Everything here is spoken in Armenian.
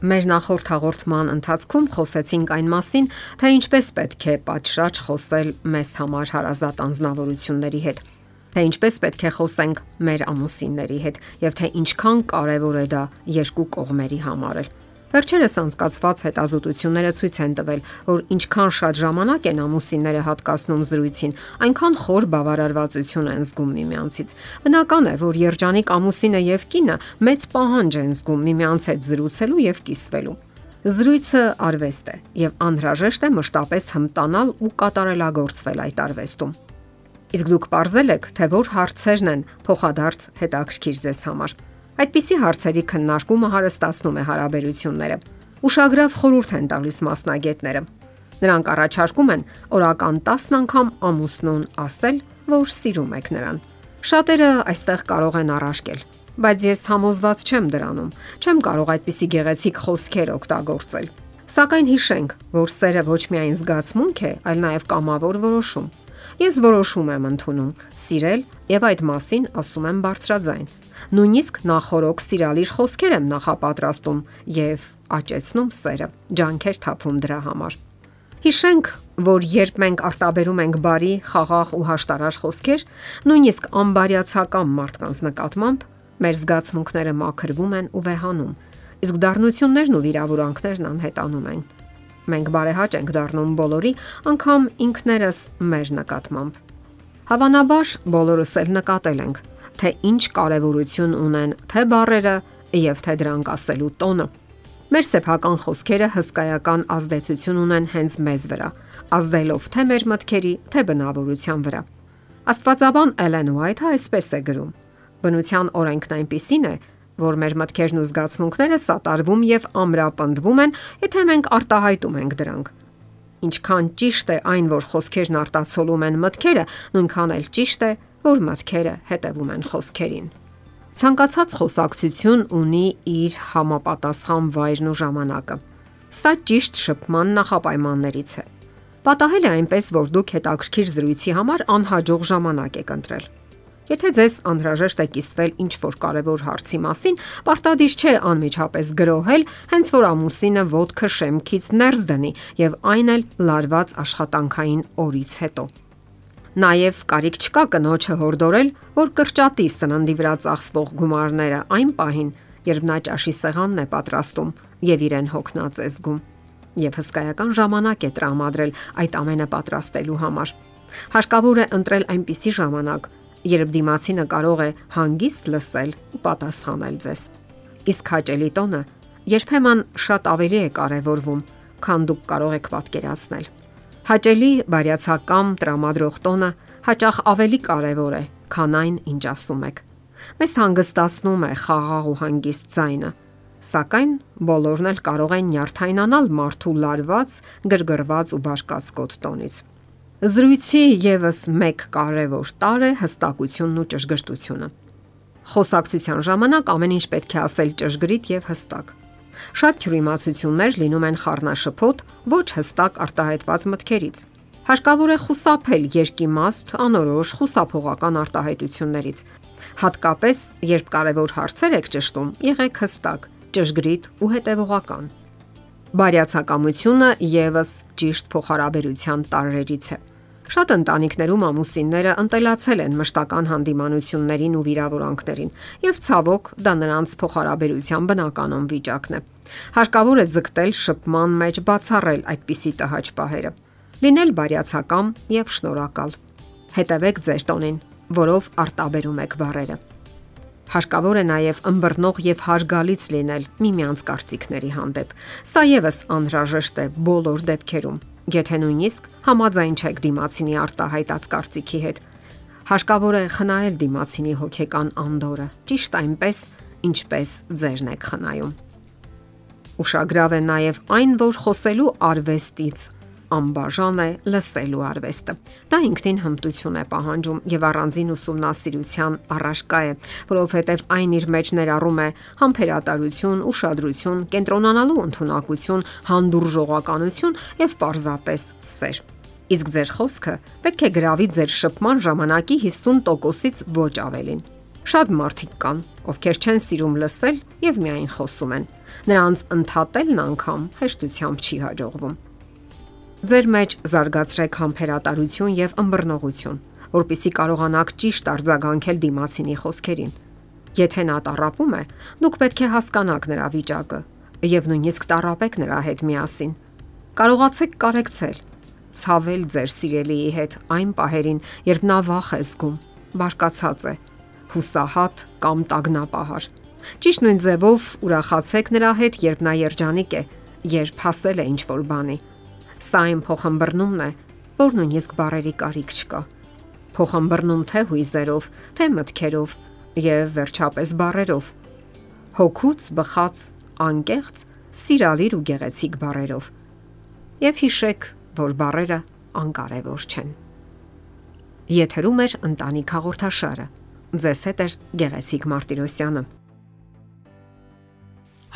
Մեր նախորդ հաղորդման ընթացքում խոսեցինք այն մասին, թե ինչպես պետք է պատշաճ խոսել մեզ համար հարազատ անznավորությունների հետ, թե ինչպես պետք է խոսենք մեր ամուսինների հետ եւ թե ինչքան կարեւոր է դա երկու կողմերի համար։ Վերջերս անցկացված հետազոտությունները ցույց են տվել, որ ինչքան շատ ժամանակ են ամուսինները հատկացնում զրույցին, այնքան խոր բավարարվածություն են զգում միմյանցից։ Բնական է, որ երջանիկ ամուսինը եւ կինը մեծ պահանջ են զգում միմյանց հետ զրուցելու եւ կիսվելու։ Զրույցը արվեստ է եւ անհրաժեշտ է մշտապես հմտանալ ու կատարելագործվել այդ արվեստում։ Իսկ դուք ողրզել եք, թե որ հարցերն են փոխադարձ հետաքրքիր ձեզ համար։ Այդպիսի հարցերի քննարկումը հարստացնում է հարաբերությունները։ Ուշագրավ խորհուրդ են տալիս մասնագետները։ Նրանք առաջարկում են օրական 10 անգամ ամուսնուն ասել, որ սիրում եք նրան։ Շատերը այստեղ կարող են առարկել, բայց ես համոզված չեմ դրանում։ Չեմ կարող այդպիսի գեղեցիկ խոսքեր օգտագործել։ Սակայն հիշենք, որ սերը ոչ միայն զգացմունք է, այլ նաև կամավոր որոշում։ Ես որոշում եմ ընդունում սիրել եւ այդ մասին ասում եմ բարձրաձայն։ Նույնիսկ նախորոք սիրալիր խոսքեր եմ նախապատրաստում եւ աճեցնում սերը, ջանքեր թափում դրա համար։ Հիշենք, որ երբ մենք արտաբերում ենք բարի, խաղաղ ու հաշտարար խոսքեր, նույնիսկ անբարյացակամ մարդկանց նկատմամբ, մեր զգացմունքները մաքրվում են ու վեհանում, իսկ դառնություններն ու վիրավորանքներն անհետանում են։ Մենք բարեհաճ ենք դառնում բոլորի, անգամ ինքներս մեր նկատմամբ։ Հավանաբար բոլորս էլ նկատել ենք, թե ինչ կարևորություն ունեն թե բարերը եւ թե դրանք ասելու տոնը։ Մեր սեփական խոսքերը հսկայական ազդեցություն ունեն հենց մեզ վրա, ազդելով թե մեր մտքերի, թե բնավորության վրա։ Աստվածաբան Էլեն Ուայթը այսպես է գրում. Բնության օրենքն այնպիսին է, որ մեր մտքերն ու զգացմունքները սատարվում եւ ամրապնդվում են, եթե մենք արտահայտում ենք դրանք։ Ինչքան ճիշտ է այն, որ խոսքերն արտացոլում են մտքերը, նույնքան էլ ճիշտ է, որ մտքերը հետևում են խոսքերին։ Ցանկացած խոսակցություն ունի իր համապատասխան վայրն ու ժամանակը։ Սա ճիշտ շփման նախապայմաններից է։ Պատահել է այնպես, որ դուք հետաքրքիր զրույցի համար անհաջող ժամանակ եք ընտրել։ Եթե ձեզ անհրաժեշտ է կիսվել ինչ որ կարևոր հարցի մասին, պարտադիր չէ անմիջապես գրոհել, հենց որ ամուսինը ոդքը շեմքից ներս դնի եւ այն էլ լարված աշխատանքային օրից հետո։ Նաև կարիք չկա կնոջը հորդորել, որ կրճատի սննդի վրա ծախսվող գումարները այն պահին, երբ նա ճաշի սեղանն է պատրաստում եւ իրեն հոգնած է զգում։ Եվ հսկայական ժամանակ է տրամադրել այդ ամենը պատրաստելու համար։ Հարկավոր է ընտրել այնպիսի ժամանակ, երբ դիմացինը կարող է հանգիստ լսել ու պատասխանել ձեզ։ Իսկ հաճելի տոնը երբեմն շատ ավելի է կարևորվում, քան դուք կարող եք պատկերացնել։ Հաճելի բարյացակամ տրամադրող տոնը հաճախ ավելի կարևոր է, քան այն, ինչ ասում եք։ Մեզ հանգստացնում է խաղաղ ու հանգիստ ձայնը, սակայն բոլորն էլ կարող են նյարդայնանալ մարդու լարված, գրգռված ու բարկացկոտ տոնից։ Զրույցի եւս մեկ կարևոր տար է հստակությունն ու ճշգրտությունը։ Խոսակցության ժամանակ ամեն ինչ պետք է ասել ճշգրիտ եւ հստակ։ Շատ թյուրիմացություններ լինում են խառնաշփոթ, ոչ հստակ արտահայտված մտքերից։ Հարկավոր է խուսափել երկիմաստ, անորոշ, խուսափողական արտահայտություններից։ Հատկապես, երբ կարևոր հարցեր եք ճշտում, եղեք հստակ, ճշգրիտ ու հետևողական։ Բարյացակամությունը եւս ճիշտ փոխհարաբերության տարրերից է։ Շատ ընտանիքներում ամուսինները ընտելացել են մշտական հանդիմանություններին ու վիրավորանքներին, եւ ցավոք դա նրանց փոխհարաբերության բնականon վիճակն է։ Հարկավոր է ձգտել շփման մեջ բացառել այդպիսի տհաճ պահերը։ Լինել բարյացակամ եւ շնորհակալ։ Հետևեք ձեր տոնին, որով արտաբերում եք բարերը։ Հարկավոր է նաև ըմբռնող եւ հարգալից լինել միմյանց կարծիքների հանդեպ։ Սա եւս անհրաժեշտ է բոլոր դեպքերում եթե նույնիսկ համաձայն չեք դիմացինի արտահայտած կարծիքի հետ։ Հարկավոր է խնայել դիմացինի հոգեկան անդորը, ճիշտ այնպես, ինչպես ձերն եք խնայում։ Ուշագրավ է նաև այն, որ խոսելու արվեստից անբաժան է լսելու արվեստը։ Դա ինքնին հմտություն է պահանջում եւ առանձին ուսումնասիրության առարկա է, որովհետեւ այն իր մեջ ներառում է համբերատարություն, ուշադրություն, կենտրոնանալու ընդունակություն, հանդուրժողականություն եւ պարզապես սեր։ Իսկ ձեր խոսքը պետք է գրավի ձեր շփման ժամանակի 50%-ից ոչ ավելին։ Շատ մարդիկ կան, ովքեր չեն սիրում լսել եւ միայն խոսում են։ նրանց ընդհատելն անգամ հեշտությամբ չի հաջողվում։ Ձեր մեջ զարգացրեք համբերատարություն եւ ըմբռնողություն, որpիսի կարողանաք ճիշտ արձագանքել դիմացինի խոսքերին։ Եթե նա տարապում է, դուք պետք է հասկանաք նրա վիճակը եւ նույնիսկ տարապեք նրա հետ միասին։ Կարողացեք կարեկցել, ցավել ձեր սիրելիի հետ այն պահերին, երբ նա վախ է զգում, բարկացած է, հուսահատ կամ տագնապահար։ Ճիշտ նույն ձևով ուրախացեք նրա հետ, երբ նա երջանիկ է, երբ հասել է ինչ-որ բանի։ Սա այն փոխհմբռնումն է, որ նույնիսկ բարերի կարիք չկա։ Փոխհմբռնում թե հույզերով, թե մտքերով եւ վերջապես բարերով։ Հոգուց բխած անկեղծ, սիրալիր ու գեղեցիկ բարերով։ Եվ հիշեք, որ բարերը անկարևոր չեն։ Եթերում է ընտանիք հաղորդաշարը։ Ձեզ հետ է գեղեցիկ Մարտիրոսյանը։